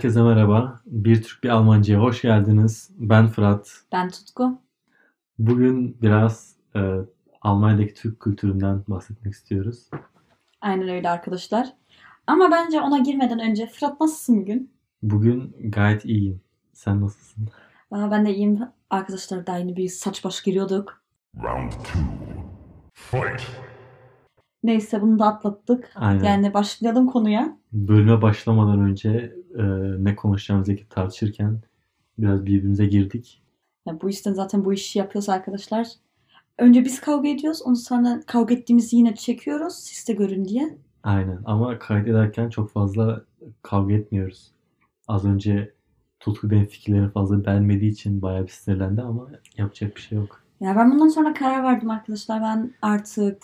Herkese merhaba. Bir Türk bir Almanca'ya hoş geldiniz. Ben Fırat. Ben Tutku. Bugün biraz e, Almanya'daki Türk kültüründen bahsetmek istiyoruz. Aynen öyle arkadaşlar. Ama bence ona girmeden önce Fırat nasılsın bugün? Bugün gayet iyiyim. Sen nasılsın? Aa, ben de iyiyim. Arkadaşlar da yeni bir saç baş giriyorduk. Round two. Fight. Neyse bunu da atlattık. Aynen. Yani başlayalım konuya. Bölüme başlamadan önce e, ne konuşacağımızı tartışırken biraz birbirimize girdik. Ya bu yüzden zaten bu işi yapıyoruz arkadaşlar. Önce biz kavga ediyoruz. Ondan sonra kavga ettiğimizi yine çekiyoruz. Siz de görün diye. Aynen ama kaydederken çok fazla kavga etmiyoruz. Az önce Tutku benim fikirlerimi fazla beğenmediği için bayağı bir sinirlendi ama yapacak bir şey yok. Ya ben bundan sonra karar verdim arkadaşlar. Ben artık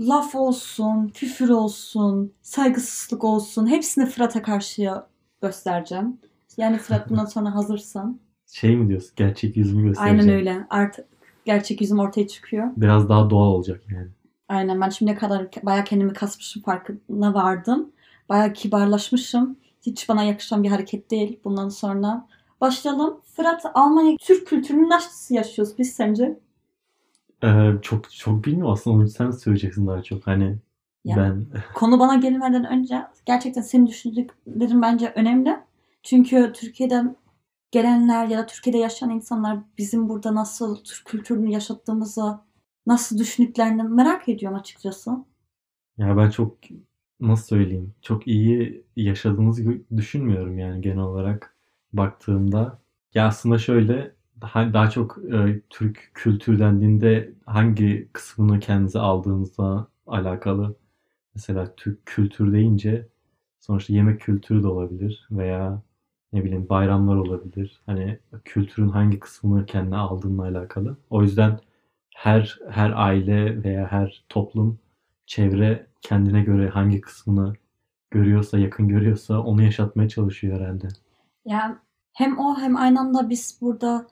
laf olsun, küfür olsun, saygısızlık olsun hepsini Fırat'a karşı göstereceğim. Yani Fırat bundan sonra hazırsan. Şey mi diyorsun? Gerçek yüzümü göstereceğim. Aynen öyle. Artık gerçek yüzüm ortaya çıkıyor. Biraz daha doğal olacak yani. Aynen ben şimdiye kadar bayağı kendimi kasmışım farkına vardım. Bayağı kibarlaşmışım. Hiç bana yakışan bir hareket değil bundan sonra. Başlayalım. Fırat Almanya Türk kültürünü nasıl yaşıyoruz biz sence? Ee, çok çok bilmiyorum aslında onu sen söyleyeceksin daha çok. Hani Ya. ben Konu bana gelmeden önce gerçekten senin düşündüklerin bence önemli. Çünkü Türkiye'den gelenler ya da Türkiye'de yaşayan insanlar bizim burada nasıl Türk kültürünü yaşattığımızı, nasıl düşündüklerini merak ediyorum açıkçası. ya ben çok nasıl söyleyeyim çok iyi yaşadığınızı düşünmüyorum yani genel olarak baktığımda. Ya aslında şöyle daha, daha çok e, Türk kültür dendiğinde hangi kısmını kendinize aldığınızla alakalı. Mesela Türk kültür deyince sonuçta yemek kültürü de olabilir veya ne bileyim bayramlar olabilir. Hani kültürün hangi kısmını kendine aldığınla alakalı. O yüzden her her aile veya her toplum çevre kendine göre hangi kısmını görüyorsa, yakın görüyorsa onu yaşatmaya çalışıyor herhalde. Ya hem o hem aynı anda biz burada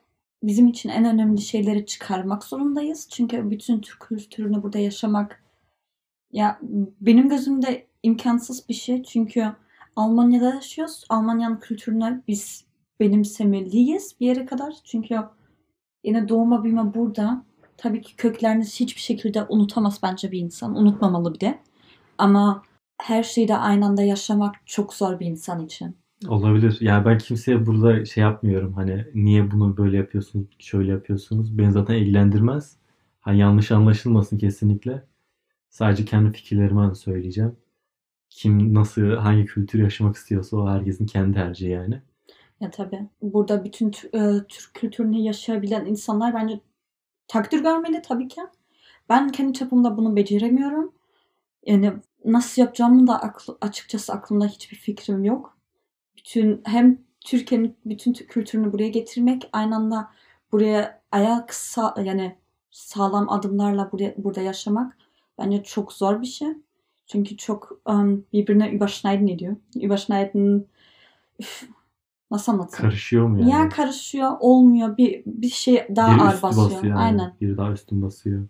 bizim için en önemli şeyleri çıkarmak zorundayız. Çünkü bütün Türk kültürünü burada yaşamak ya benim gözümde imkansız bir şey. Çünkü Almanya'da yaşıyoruz. Almanya'nın kültürüne biz benimsemeliyiz bir yere kadar. Çünkü yine doğma büyüme burada. Tabii ki köklerini hiçbir şekilde unutamaz bence bir insan. Unutmamalı bir de. Ama her şeyi de aynı anda yaşamak çok zor bir insan için. Olabilir. Yani ben kimseye burada şey yapmıyorum. Hani niye bunu böyle yapıyorsunuz, şöyle yapıyorsunuz. Beni zaten ilgilendirmez. Hani yanlış anlaşılmasın kesinlikle. Sadece kendi fikirlerimi söyleyeceğim. Kim nasıl, hangi kültür yaşamak istiyorsa o herkesin kendi tercihi yani. Ya tabii. Burada bütün Tü- e, Türk kültürünü yaşayabilen insanlar bence takdir görmeli tabii ki. Ben kendi çapımda bunu beceremiyorum. Yani nasıl yapacağımı da aklı- açıkçası aklımda hiçbir fikrim yok. Bütün hem Türkiye'nin bütün kültürünü buraya getirmek, aynı anda buraya ayak sa yani sağlam adımlarla buraya, burada yaşamak bence çok zor bir şey. Çünkü çok um, birbirine überschneiden ediyor. Überschneiden üf, nasıl anlatayım? Karışıyor mu yani? Ya karışıyor, olmuyor. Bir bir şey daha Biri ağır basıyor. basıyor. Aynen. Biri daha üstün basıyor.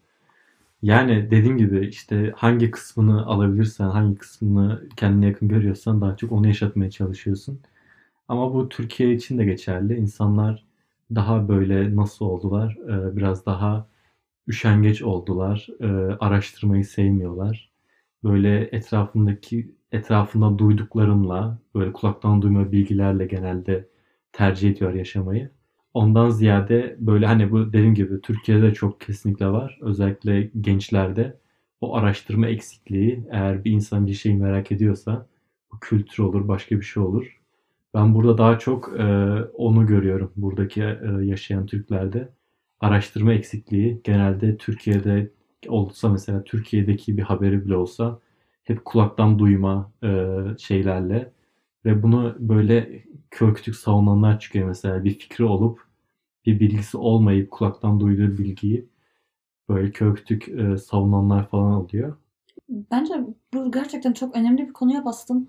Yani dediğim gibi işte hangi kısmını alabilirsen, hangi kısmını kendine yakın görüyorsan daha çok onu yaşatmaya çalışıyorsun. Ama bu Türkiye için de geçerli. İnsanlar daha böyle nasıl oldular? Ee, biraz daha üşengeç oldular. Ee, araştırmayı sevmiyorlar. Böyle etrafındaki etrafında duyduklarınla, böyle kulaktan duyma bilgilerle genelde tercih ediyor yaşamayı. Ondan ziyade böyle hani bu dediğim gibi Türkiye'de çok kesinlikle var. Özellikle gençlerde o araştırma eksikliği eğer bir insan bir şeyi merak ediyorsa bu kültür olur, başka bir şey olur. Ben burada daha çok e, onu görüyorum buradaki e, yaşayan Türklerde. Araştırma eksikliği genelde Türkiye'de olsa mesela Türkiye'deki bir haberi bile olsa hep kulaktan duyma e, şeylerle ve bunu böyle kör kütük savunanlar çıkıyor mesela bir fikri olup bir bilgisi olmayıp kulaktan duyduğu bilgiyi böyle kör kütük e, savunanlar falan oluyor. Bence bu gerçekten çok önemli bir konuya bastın.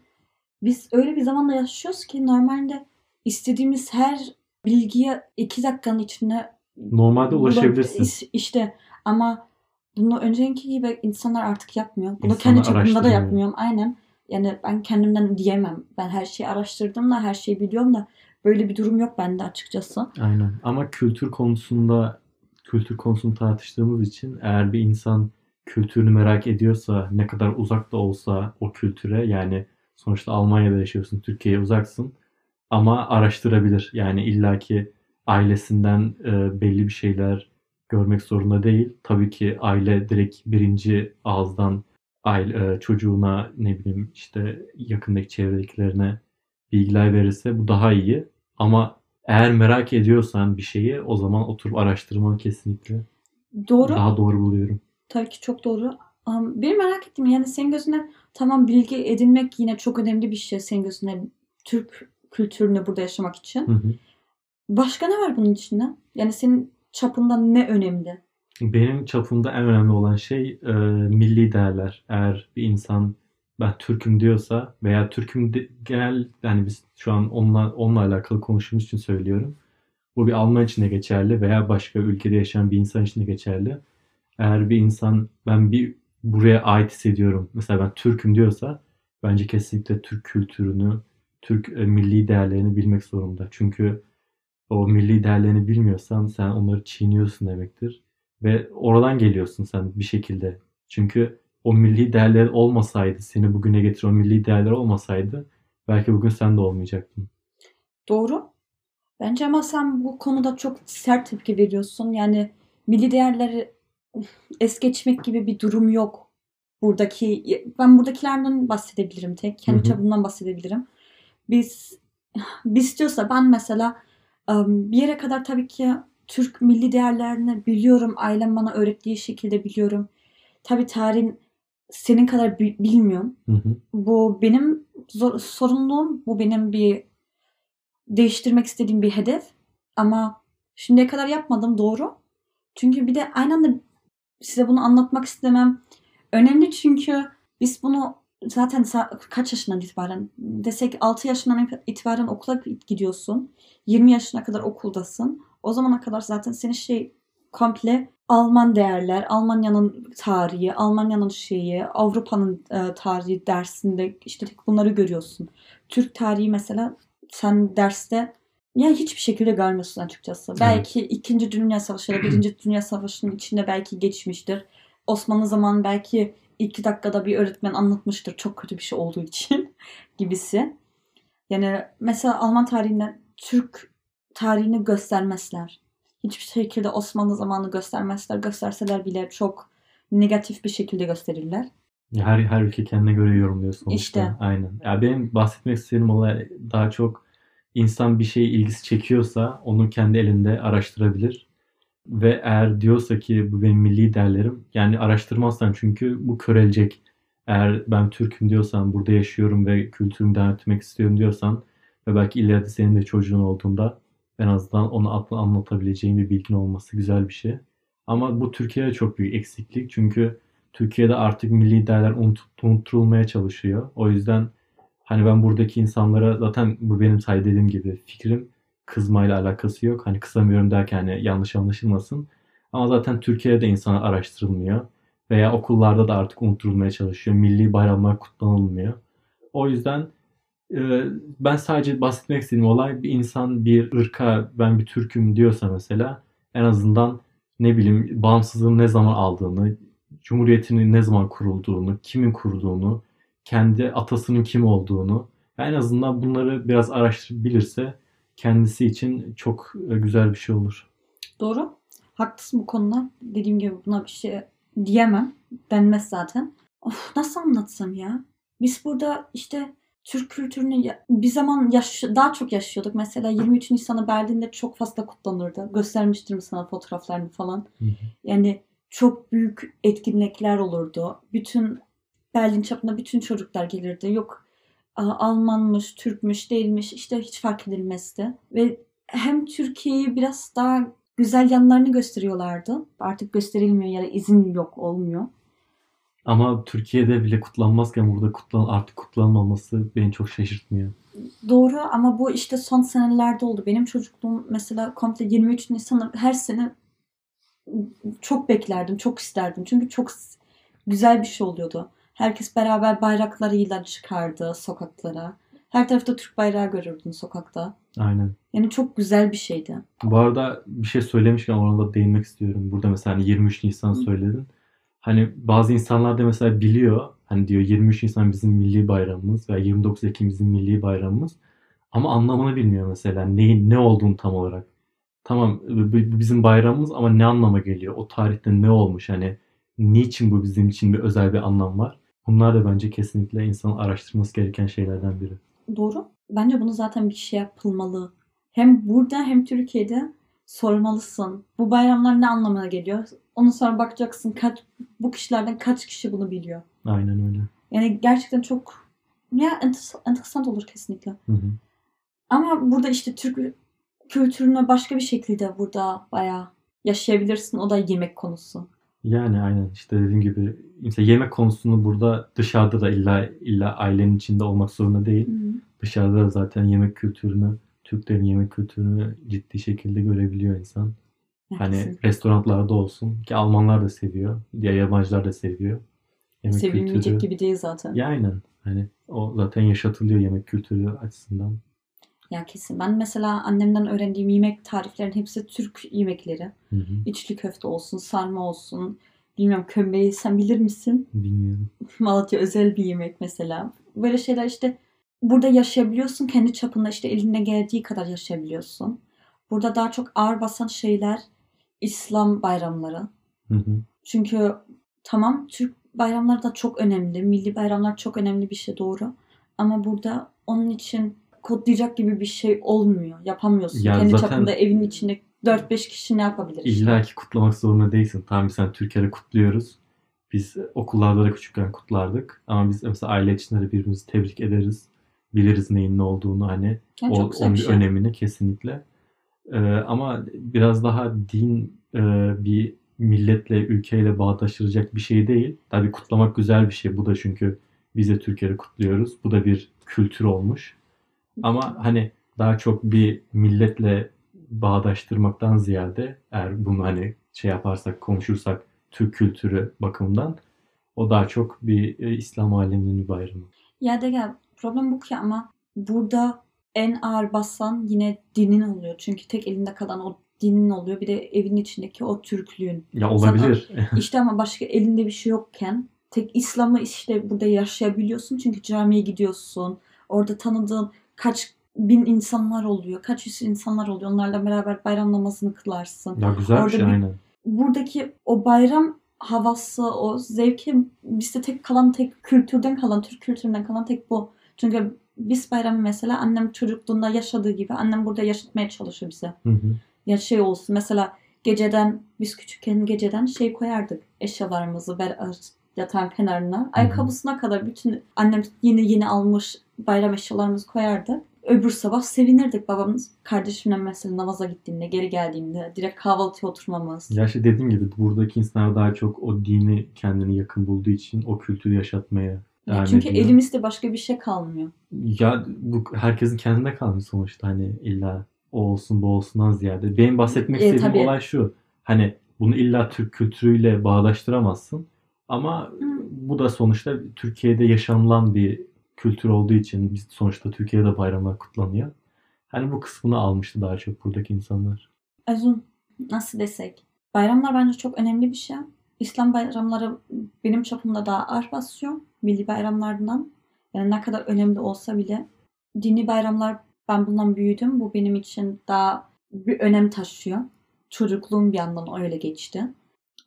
Biz öyle bir zamanda yaşıyoruz ki normalde istediğimiz her bilgiye iki dakikanın içinde Normalde ulaşabilirsin. İş- İşte ama bunu önceki gibi insanlar artık yapmıyor. Bunu İnsanlar kendi çapımda da yapmıyorum. Aynen. Yani ben kendimden diyemem. Ben her şeyi araştırdım da her şeyi biliyorum da böyle bir durum yok bende açıkçası. Aynen. Ama kültür konusunda kültür konusunu tartıştığımız için eğer bir insan kültürünü merak ediyorsa ne kadar uzak da olsa o kültüre yani sonuçta Almanya'da yaşıyorsun, Türkiye'ye uzaksın ama araştırabilir. Yani illaki ailesinden e, belli bir şeyler görmek zorunda değil. Tabii ki aile direkt birinci ağızdan aile, e, çocuğuna ne bileyim işte yakındaki çevredekilerine bilgiler verirse bu daha iyi. Ama eğer merak ediyorsan bir şeyi o zaman oturup araştırmanı kesinlikle Doğru. daha doğru buluyorum. Tabii ki çok doğru. Um, benim merak ettim yani senin gözüne tamam bilgi edinmek yine çok önemli bir şey senin gözüne Türk kültürünü burada yaşamak için. Hı hı. Başka ne var bunun içinde? Yani senin çapında ne önemli? Benim çapımda en önemli olan şey e, milli değerler. Eğer bir insan ben Türk'üm diyorsa veya Türk'üm de, genel yani biz şu an onunla, onunla alakalı konuştuğumuz için söylüyorum. Bu bir Alman için de geçerli veya başka ülkede yaşayan bir insan için de geçerli. Eğer bir insan ben bir buraya ait hissediyorum. Mesela ben Türk'üm diyorsa bence kesinlikle Türk kültürünü, Türk e, milli değerlerini bilmek zorunda. Çünkü o milli değerlerini bilmiyorsan sen onları çiğniyorsun demektir. Ve oradan geliyorsun sen bir şekilde. Çünkü o milli değerler olmasaydı, seni bugüne getiren o milli değerler olmasaydı belki bugün sen de olmayacaktın. Doğru. Bence ama sen bu konuda çok sert tepki veriyorsun. Yani milli değerleri es geçmek gibi bir durum yok. Buradaki ben buradakilerden bahsedebilirim tek. Kendi çapımdan bahsedebilirim. Biz biz diyorsa ben mesela bir yere kadar tabii ki Türk milli değerlerini biliyorum. Ailem bana öğrettiği şekilde biliyorum. Tabii tarihin senin kadar bi- bilmiyorum. Hı hı. Bu benim zor- sorumluluğum. Bu benim bir değiştirmek istediğim bir hedef. Ama şimdiye kadar yapmadım doğru. Çünkü bir de aynı anda size bunu anlatmak istemem. Önemli çünkü biz bunu zaten kaç yaşından itibaren desek 6 yaşından itibaren okula gidiyorsun. 20 yaşına kadar okuldasın. O zamana kadar zaten senin şey komple Alman değerler, Almanya'nın tarihi, Almanya'nın şeyi, Avrupa'nın e, tarihi dersinde işte bunları görüyorsun. Türk tarihi mesela sen derste ya hiçbir şekilde görmüyorsun açıkçası. Evet. Belki 2. Dünya Savaşı ya da 1. Dünya Savaşı'nın içinde belki geçmiştir. Osmanlı zamanı belki iki dakikada bir öğretmen anlatmıştır çok kötü bir şey olduğu için gibisi. Yani mesela Alman tarihinden Türk tarihini göstermezler. Hiçbir şekilde Osmanlı zamanı göstermezler. Gösterseler bile çok negatif bir şekilde gösterirler. Her her ülke kendine göre yorumluyor sonuçta. İşte. Aynen. Ya benim bahsetmek istediğim olay daha çok insan bir şeye ilgisi çekiyorsa onu kendi elinde araştırabilir. Ve eğer diyorsa ki bu benim milli değerlerim yani araştırmazsan çünkü bu körelecek. Eğer ben Türk'üm diyorsan burada yaşıyorum ve kültürümü devam etmek istiyorum diyorsan ve belki ileride senin de çocuğun olduğunda en azından onu anlatabileceğin bir bilgin olması güzel bir şey. Ama bu Türkiye'de çok büyük eksiklik. Çünkü Türkiye'de artık milli değerler unut- unutturulmaya çalışıyor. O yüzden hani ben buradaki insanlara zaten bu benim say dediğim gibi fikrim kızmayla alakası yok. Hani kızamıyorum derken hani yanlış anlaşılmasın. Ama zaten Türkiye'de insan araştırılmıyor. Veya okullarda da artık unutturulmaya çalışıyor. Milli bayramlar kutlanılmıyor. O yüzden ben sadece bahsetmek istediğim olay bir insan bir ırka ben bir Türk'üm diyorsa mesela en azından ne bileyim bağımsızlığını ne zaman aldığını, cumhuriyetinin ne zaman kurulduğunu, kimin kurduğunu, kendi atasının kim olduğunu en azından bunları biraz araştırabilirse kendisi için çok e, güzel bir şey olur. Doğru. Haklısın bu konuda. Dediğim gibi buna bir şey diyemem. Denmez zaten. Of, nasıl anlatsam ya? Biz burada işte Türk kültürünü bir zaman yaş daha çok yaşıyorduk. Mesela 23 Nisan'ı Berlin'de çok fazla kutlanırdı. Göstermiştim sana fotoğraflarını falan. Hı hı. Yani çok büyük etkinlikler olurdu. Bütün Berlin çapında bütün çocuklar gelirdi. Yok Almanmış, Türkmüş, değilmiş işte hiç fark edilmezdi. Ve hem Türkiye'yi biraz daha güzel yanlarını gösteriyorlardı. Artık gösterilmiyor ya da izin yok olmuyor. Ama Türkiye'de bile kutlanmazken burada kutlan artık kutlanmaması beni çok şaşırtmıyor. Doğru ama bu işte son senelerde oldu. Benim çocukluğum mesela komple 23 Nisan'ı her sene çok beklerdim, çok isterdim. Çünkü çok güzel bir şey oluyordu. Herkes beraber bayraklarıyla çıkardı sokaklara. Her tarafta Türk bayrağı görürdün sokakta. Aynen. Yani çok güzel bir şeydi. Bu arada bir şey söylemişken ona da değinmek istiyorum. Burada mesela hani 23 Nisan Hı. söyledin. Hani bazı insanlar da mesela biliyor. Hani diyor 23 Nisan bizim milli bayramımız veya 29 Ekim bizim milli bayramımız. Ama anlamını bilmiyor mesela. Neyin ne olduğunu tam olarak. Tamam bizim bayramımız ama ne anlama geliyor? O tarihte ne olmuş? Hani niçin bu bizim için bir özel bir anlam var? Bunlar da bence kesinlikle insanın araştırması gereken şeylerden biri. Doğru. Bence bunu zaten bir şey yapılmalı. Hem burada hem Türkiye'de sormalısın. Bu bayramlar ne anlamına geliyor? Ondan sonra bakacaksın kaç bu kişilerden kaç kişi bunu biliyor. Aynen öyle. Yani gerçekten çok ya enter- enteresan olur kesinlikle. Hı hı. Ama burada işte Türk kültürünü başka bir şekilde burada bayağı yaşayabilirsin. O da yemek konusu. Yani aynen işte dediğim gibi mesela yemek konusunu burada dışarıda da illa illa ailenin içinde olmak zorunda değil. Dışarıda da zaten yemek kültürünü, Türklerin yemek kültürünü ciddi şekilde görebiliyor insan. Hani restoranlarda olsun ki Almanlar da seviyor, diğer yabancılar da seviyor. Yemek sevilmeyecek kültürü. gibi değil zaten. Ya aynen. Hani o zaten yaşatılıyor yemek kültürü açısından. Ya kesin. Ben mesela annemden öğrendiğim yemek tariflerin hepsi Türk yemekleri. Hı hı. İçli köfte olsun, sarma olsun. Bilmiyorum kömbeyi sen bilir misin? Bilmiyorum. Malatya özel bir yemek mesela. Böyle şeyler işte burada yaşayabiliyorsun. Kendi çapında işte eline geldiği kadar yaşayabiliyorsun. Burada daha çok ağır basan şeyler İslam bayramları. Hı hı. Çünkü tamam Türk bayramları da çok önemli. Milli bayramlar çok önemli bir şey doğru. Ama burada onun için kodlayacak gibi bir şey olmuyor. Yapamıyorsun. Ya Kendi çapında evin içinde 4-5 kişi ne yapabilir? işte? İlla ki kutlamak zorunda değilsin. Tamam biz hani Türkiye'de kutluyoruz. Biz okullarda da küçükken kutlardık. Ama biz mesela aile içinde de birbirimizi tebrik ederiz. Biliriz neyin ne olduğunu hani. Yani o, onun şey. önemini kesinlikle. Ee, ama biraz daha din e, bir milletle, ülkeyle bağdaştıracak bir şey değil. Tabii kutlamak güzel bir şey. Bu da çünkü biz de Türkiye'de kutluyoruz. Bu da bir kültür olmuş. Ama hani daha çok bir milletle bağdaştırmaktan ziyade eğer bunu hani şey yaparsak, konuşursak Türk kültürü bakımından o daha çok bir e, İslam aleminin bir bayramı. Ya de gel problem bu ki ama burada en ağır basan yine dinin oluyor. Çünkü tek elinde kalan o dinin oluyor. Bir de evin içindeki o Türklüğün. Ya olabilir. İşte ama başka elinde bir şey yokken tek İslam'ı işte burada yaşayabiliyorsun. Çünkü camiye gidiyorsun. Orada tanıdığın kaç bin insanlar oluyor. Kaç yüz insanlar oluyor. Onlarla beraber bayram namazını kılarsın. ya güzel bir Orada şey bir- aynen. Buradaki o bayram havası, o zevki bizde tek kalan tek kültürden kalan, Türk kültüründen kalan tek bu. Çünkü biz bayramı mesela annem çocukluğunda yaşadığı gibi annem burada yaşatmaya çalışıyor bize. Hı hı. Ya şey olsun mesela geceden biz küçükken geceden şey koyardık eşyalarımızı ber yatağın kenarına. Ayakkabısına kadar bütün annem yeni yeni almış bayram eşyalarımızı koyardı. Öbür sabah sevinirdik babamız. Kardeşimle mesela namaza gittiğinde, geri geldiğinde direkt kahvaltıya oturmamız. Ya işte dediğim gibi buradaki insanlar daha çok o dini kendini yakın bulduğu için o kültürü yaşatmaya Ya devam çünkü ediyor. elimizde başka bir şey kalmıyor. Ya bu herkesin kendine kalmış sonuçta hani illa o olsun bu olsundan ziyade. Benim bahsetmek E, istediğim tabii. olay şu. Hani bunu illa Türk kültürüyle bağdaştıramazsın. Ama bu da sonuçta Türkiye'de yaşanılan bir kültür olduğu için biz sonuçta Türkiye'de bayramlar kutlanıyor. Hani bu kısmını almıştı daha çok buradaki insanlar. Azun nasıl desek. Bayramlar bence çok önemli bir şey. İslam bayramları benim çapımda daha ağır basıyor. Milli bayramlardan. Yani ne kadar önemli olsa bile. Dini bayramlar ben bundan büyüdüm. Bu benim için daha bir önem taşıyor. Çocukluğum bir yandan öyle geçti.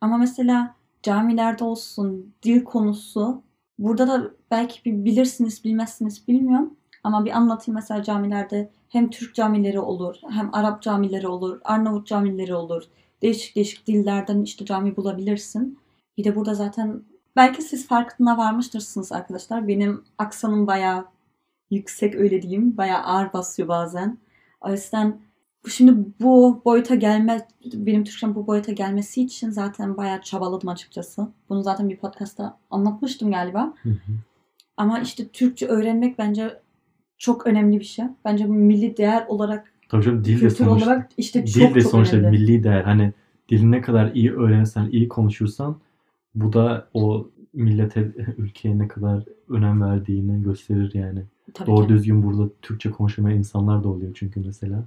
Ama mesela camilerde olsun dil konusu burada da belki bir bilirsiniz bilmezsiniz bilmiyorum. Ama bir anlatayım mesela camilerde hem Türk camileri olur, hem Arap camileri olur, Arnavut camileri olur. Değişik değişik dillerden işte cami bulabilirsin. Bir de burada zaten belki siz farkına varmıştırsınız arkadaşlar. Benim aksanım bayağı yüksek öyle diyeyim. Bayağı ağır basıyor bazen. O yüzden bu şimdi bu boyuta gelme benim Türkçem bu boyuta gelmesi için zaten bayağı çabaladım açıkçası. Bunu zaten bir podcastta anlatmıştım galiba. Hı hı. Ama işte Türkçe öğrenmek bence çok önemli bir şey. Bence milli değer olarak, Tabii canım dil de sonuçta, olarak işte dil çok de çok sonuçta önemli. milli değer. Hani dilini ne kadar iyi öğrenirsen, iyi konuşursan bu da o millete, ülkeye ne kadar önem verdiğini gösterir yani. Tabii Doğru ki. düzgün burada Türkçe konuşamayan insanlar da oluyor çünkü mesela.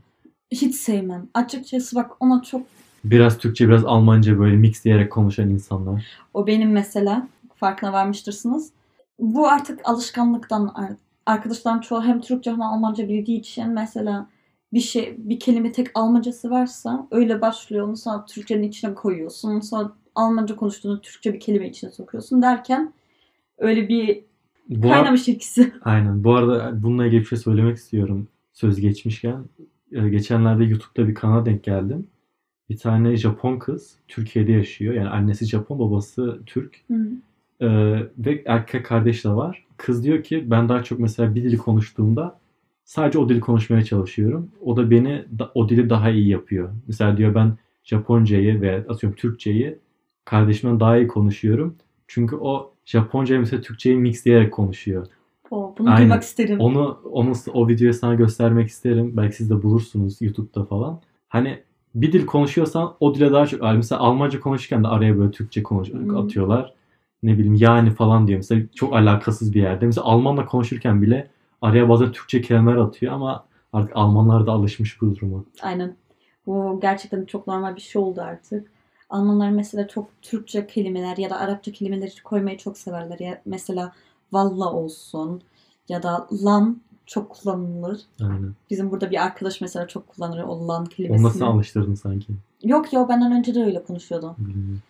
Hiç sevmem. Açıkçası bak ona çok Biraz Türkçe biraz Almanca böyle mix diyerek konuşan insanlar. O benim mesela. Farkına varmıştırsınız. Bu artık alışkanlıktan ar- arkadaşlarım çoğu hem Türkçe hem Almanca bildiği için mesela bir şey bir kelime tek Almancası varsa öyle başlıyor. Onu sonra Türkçenin içine koyuyorsun. Sonra Almanca konuştuğunu Türkçe bir kelime içine sokuyorsun derken öyle bir Bu kaynamış ikisi. Aynen. Bu arada bununla ilgili bir şey söylemek istiyorum. Söz geçmişken. Ee, Geçenlerde YouTube'da bir kanala denk geldim. Bir tane Japon kız Türkiye'de yaşıyor. Yani annesi Japon, babası Türk. Hı. Ee, ve erkek kardeş de var. Kız diyor ki ben daha çok mesela bir dili konuştuğumda sadece o dili konuşmaya çalışıyorum. O da beni da- o dili daha iyi yapıyor. Mesela diyor ben Japoncayı ve atıyorum Türkçeyi kardeşimden daha iyi konuşuyorum. Çünkü o Japoncayı mesela Türkçeyi mixleyerek konuşuyor. O, bunu Aynen. duymak isterim. Onu onu o videoyu sana göstermek isterim. Belki siz de bulursunuz YouTube'da falan. Hani bir dil konuşuyorsan o dile daha çok mesela Almanca konuşurken de araya böyle Türkçe konuş Hmm. atıyorlar. Ne bileyim yani falan diyor. Mesela çok alakasız bir yerde. Mesela Almanla konuşurken bile araya bazen Türkçe kelimeler atıyor ama artık Almanlar da alışmış bu duruma. Aynen. Bu gerçekten çok normal bir şey oldu artık. Almanlar mesela çok Türkçe kelimeler ya da Arapça kelimeleri koymayı çok severler. Ya mesela valla olsun ya da lan çok kullanılır. Aynen. Bizim burada bir arkadaş mesela çok kullanır o lan Onu kelimesini. nasıl alıştırdın sanki? Yok ya benden önce de öyle konuşuyordu. Bilmiyorum.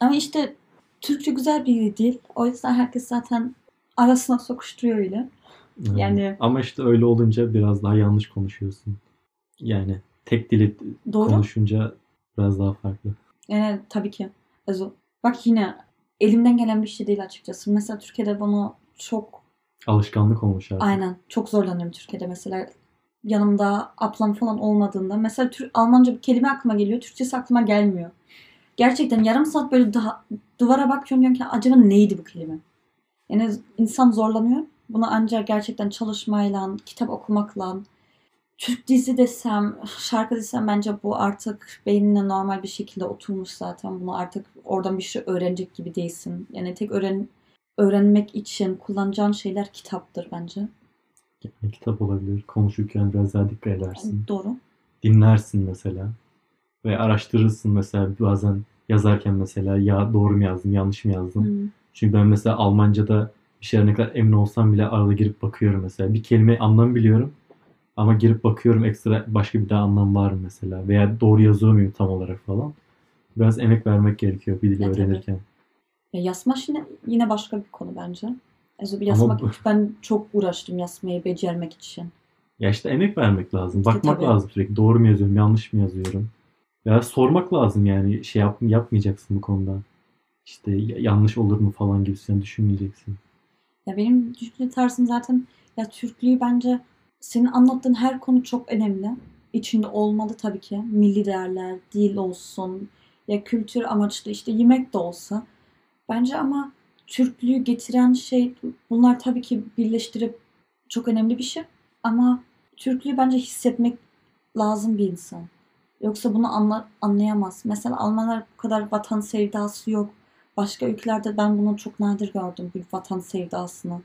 Ama işte Türkçe güzel bir dil. O yüzden herkes zaten arasına sokuşturuyor öyle. Aynen. Yani- Ama işte öyle olunca biraz daha yanlış konuşuyorsun. Yani tek dili Doğru. konuşunca biraz daha farklı. Yani tabii ki. Bak yine elimden gelen bir şey değil açıkçası. Mesela Türkiye'de bunu çok Alışkanlık olmuş artık. aynen çok zorlanıyorum Türkiye'de mesela yanımda ablam falan olmadığında mesela Tür- Almanca bir kelime aklıma geliyor. Türkçesi aklıma gelmiyor. Gerçekten yarım saat böyle daha duvara bakıyorum diyorum ki acaba neydi bu kelime? Yani insan zorlanıyor. Bunu ancak gerçekten çalışmayla, kitap okumakla, Türk dizi desem, şarkı desem bence bu artık beynine normal bir şekilde oturmuş zaten. Bunu artık oradan bir şey öğrenecek gibi değilsin. Yani tek öğren öğrenmek için kullanacağın şeyler kitaptır bence. Yani kitap olabilir. Konuşurken biraz daha dikkat edersin. Doğru. Dinlersin mesela. Ve araştırırsın mesela bazen yazarken mesela ya doğru mu yazdım yanlış mı yazdım. Hmm. Çünkü ben mesela Almanca'da bir şeyler ne kadar emin olsam bile arada girip bakıyorum mesela. Bir kelime anlam biliyorum ama girip bakıyorum ekstra başka bir daha anlam var mı mesela. Veya doğru yazıyor muyum tam olarak falan. Biraz emek vermek gerekiyor bir dili Ya tabii. öğrenirken. Ya yazma yine, yine başka bir konu bence. Ama yazmak bu- ben çok uğraştım yazmayı becermek için. Ya işte emek vermek lazım. Bakmak tabii. lazım sürekli. Doğru mu yazıyorum, yanlış mı yazıyorum? Ya sormak lazım yani şey yap, yapmayacaksın bu konuda. İşte ya- yanlış olur mu falan gibisinden düşünmeyeceksin. Ya benim düşünce tarzım zaten ya Türklüğü bence senin anlattığın her konu çok önemli. İçinde olmalı tabii ki. Milli değerler, dil olsun, ya kültür amaçlı işte yemek de olsa. Bence ama Türklüğü getiren şey bunlar tabii ki birleştirip çok önemli bir şey. Ama Türklüğü bence hissetmek lazım bir insan. Yoksa bunu anla, anlayamaz. Mesela Almanlar bu kadar vatan sevdası yok. Başka ülkelerde ben bunu çok nadir gördüm bu vatan sevdasını.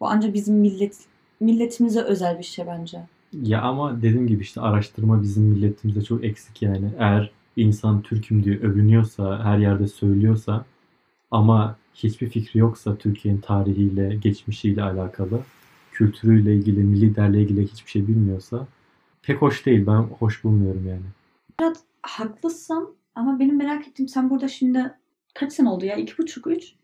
Bu ancak bizim millet milletimize özel bir şey bence. Ya ama dediğim gibi işte araştırma bizim milletimizde çok eksik yani. Eğer bir insan Türk'üm diye övünüyorsa, her yerde söylüyorsa ama hiçbir fikri yoksa Türkiye'nin tarihiyle, geçmişiyle alakalı, kültürüyle ilgili, milli değerle ilgili hiçbir şey bilmiyorsa pek hoş değil. Ben hoş bulmuyorum yani. Haklısın ama benim merak ettiğim sen burada şimdi kaç sene oldu ya? İki buçuk, üç?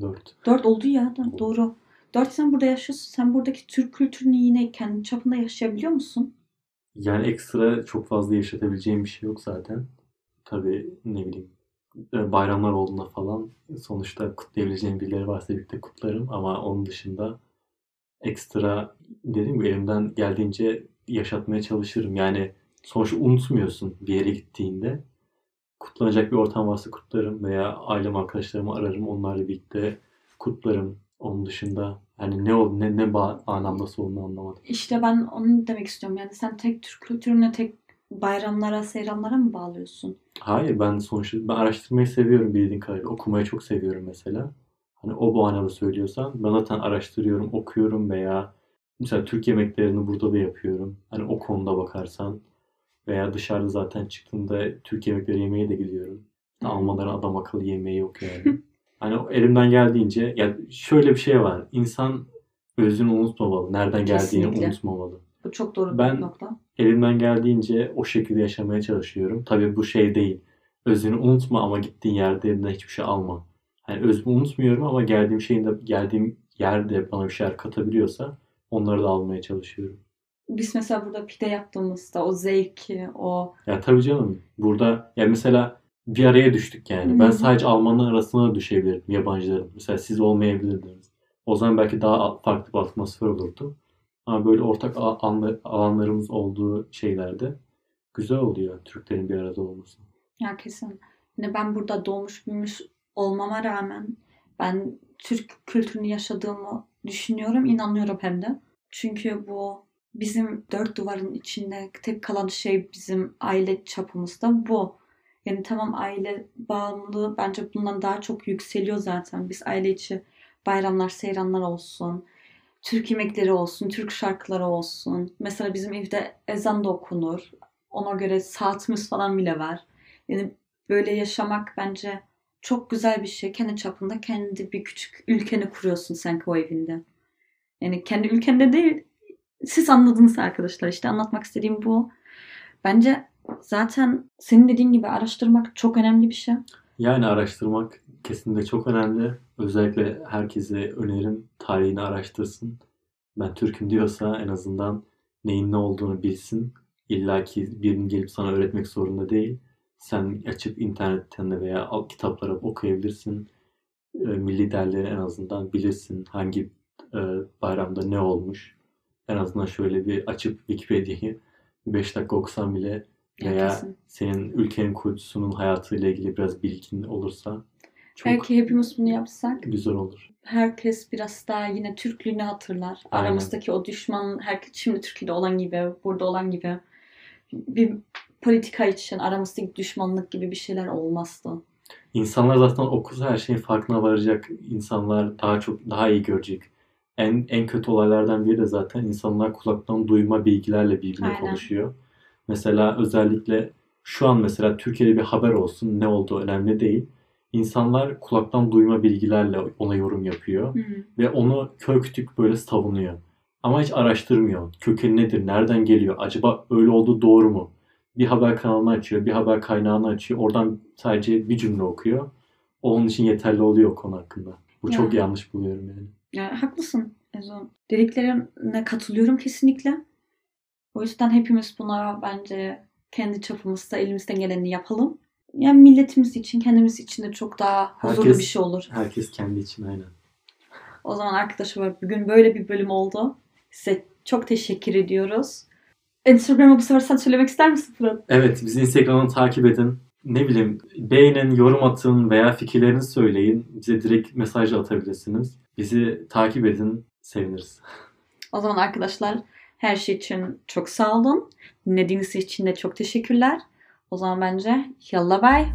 Dört. Dört oldu ya. Doğru. Dört sene burada yaşıyorsun. Sen buradaki Türk kültürünü yine kendi çapında yaşayabiliyor musun? Yani ekstra çok fazla yaşatabileceğim bir şey yok zaten. Tabii ne bileyim e, bayramlar olduğunda falan sonuçta kutlayabileceğim birileri varsa birlikte kutlarım ama onun dışında ekstra dediğim gibi elimden geldiğince yaşatmaya çalışırım. Yani sonuçta unutmuyorsun bir yere gittiğinde. Kutlanacak bir ortam varsa kutlarım veya ailem arkadaşlarımı ararım onlarla birlikte kutlarım. Onun dışında hani ne oldu ne ne ba- anlamda olduğunu anlamadım. İşte ben onu demek istiyorum. Yani sen tek Türk kültürüne, tek bayramlara, seyranlara mı bağlıyorsun? Hayır ben sonuçta ben araştırmayı seviyorum bildiğin kadarıyla. Okumayı çok seviyorum mesela. Hani o manada söylüyorsan ben zaten araştırıyorum, okuyorum veya mesela Türk yemeklerini burada da yapıyorum. Hani o konuda bakarsan veya dışarıda zaten çıktığımda Türk yemekleri yemeye de gidiyorum. Hı. Almadan adam akıllı yemeği yok yani. hani elimden geldiğince ya şöyle bir şey var. İnsan özünü unutmamalı. Nereden geldiğini Kesinlikle. unutmamalı. Bu çok doğru Ben- bir nokta. Elimden geldiğince o şekilde yaşamaya çalışıyorum. Tabii bu şey değil. Özünü unutma ama gittiğin yerde elinden hiçbir şey alma. Hani özümü unutmuyorum ama geldiğim şeyin de geldiğim yerde bana bir şeyler katabiliyorsa onları da almaya çalışıyorum. Biz mesela burada pide yaptığımızda o zevki, o Ya tabii canım burada ya mesela bir araya düştük yani. Hı Ben sadece Almanlar arasına düşebilirim yabancıların. Mesela siz olmayabilirdiniz. O zaman belki daha farklı bir atmosfer olurdu. Ama böyle ortak alanlarımız olduğu şeylerde güzel oluyor Türklerin bir arada olması. ya kesin. Yine ben burada doğmuş büyümüş olmama rağmen ben Türk kültürünü yaşadığımı düşünüyorum, inanıyorum hem de. Çünkü bu bizim dört duvarın içinde tek kalan şey bizim aile çapımızda bu. Yani tamam aile bağımlılığı bence bundan daha çok yükseliyor zaten. Biz aile içi bayramlar, seyranlar olsun, Türk yemekleri olsun, Türk şarkıları olsun. Mesela bizim evde ezan da okunur. Ona göre saatimiz falan bile var. Yani böyle yaşamak bence çok güzel bir şey. Kendi çapında kendi bir küçük ülkeni kuruyorsun sanki o evinde. Yani kendi ülkende değil. Siz anladınız arkadaşlar. İşte anlatmak istediğim bu. Bence zaten senin dediğin gibi araştırmak çok önemli bir şey. Yani araştırmak kesinlikle çok önemli. Özellikle herkese önerim tarihini araştırsın. Ben Türk'üm diyorsa en azından neyin ne olduğunu bilsin. İlla ki birinin gelip sana öğretmek zorunda değil. Sen açıp internetten de veya al- kitaplara okuyabilirsin. E, milli değerleri en azından bilirsin. Hangi e, bayramda ne olmuş. En azından şöyle bir açıp Wikipedia'yı 5 dakika okusan bile veya Kesin. senin ülkenin kurucusunun hayatıyla ilgili biraz bilgin olursa çok Belki hepimiz bunu yapsak güzel olur. herkes biraz daha yine Türklüğünü hatırlar. Aynen. Aramızdaki o düşman, herkes şimdi Türkiye'de olan gibi, burada olan gibi bir politika için aramızdaki düşmanlık gibi bir şeyler olmazdı. İnsanlar zaten okusa her şeyin farkına varacak. İnsanlar daha çok daha iyi görecek. En en kötü olaylardan biri de zaten insanlar kulaktan duyma bilgilerle birbirine Aynen. konuşuyor. Mesela özellikle şu an mesela Türkiye'de bir haber olsun ne olduğu önemli değil. İnsanlar kulaktan duyma bilgilerle ona yorum yapıyor. ve onu kör kütük böyle savunuyor. Ama hiç araştırmıyor. Kökeni nedir? Nereden geliyor? Acaba öyle olduğu doğru mu? Bir haber kanalını açıyor, bir haber kaynağını açıyor. Oradan sadece bir cümle okuyor. Onun için yeterli oluyor konu hakkında. Bu çok Ya. yanlış buluyorum yani. Yani haklısın Ezo. Dediklerine katılıyorum kesinlikle. O yüzden hepimiz buna bence kendi çapımızda elimizden geleni yapalım. Yani milletimiz için, kendimiz için de çok daha huzurlu Herkes- bir şey olur. Herkes kendi için aynen. O zaman arkadaşlar bugün böyle bir bölüm oldu. Size çok teşekkür ediyoruz. Instagram'ı bu sefer sen söylemek ister misin Fırat? Evet, bizi Instagram'dan takip edin. Ne bileyim, beğenin, yorum atın veya fikirlerinizi söyleyin. Bize direkt mesaj atabilirsiniz. Bizi takip edin, seviniriz. O zaman arkadaşlar her şey için çok sağ olun. Dinlediğiniz için de çok teşekkürler. O zaman bence yalla bay.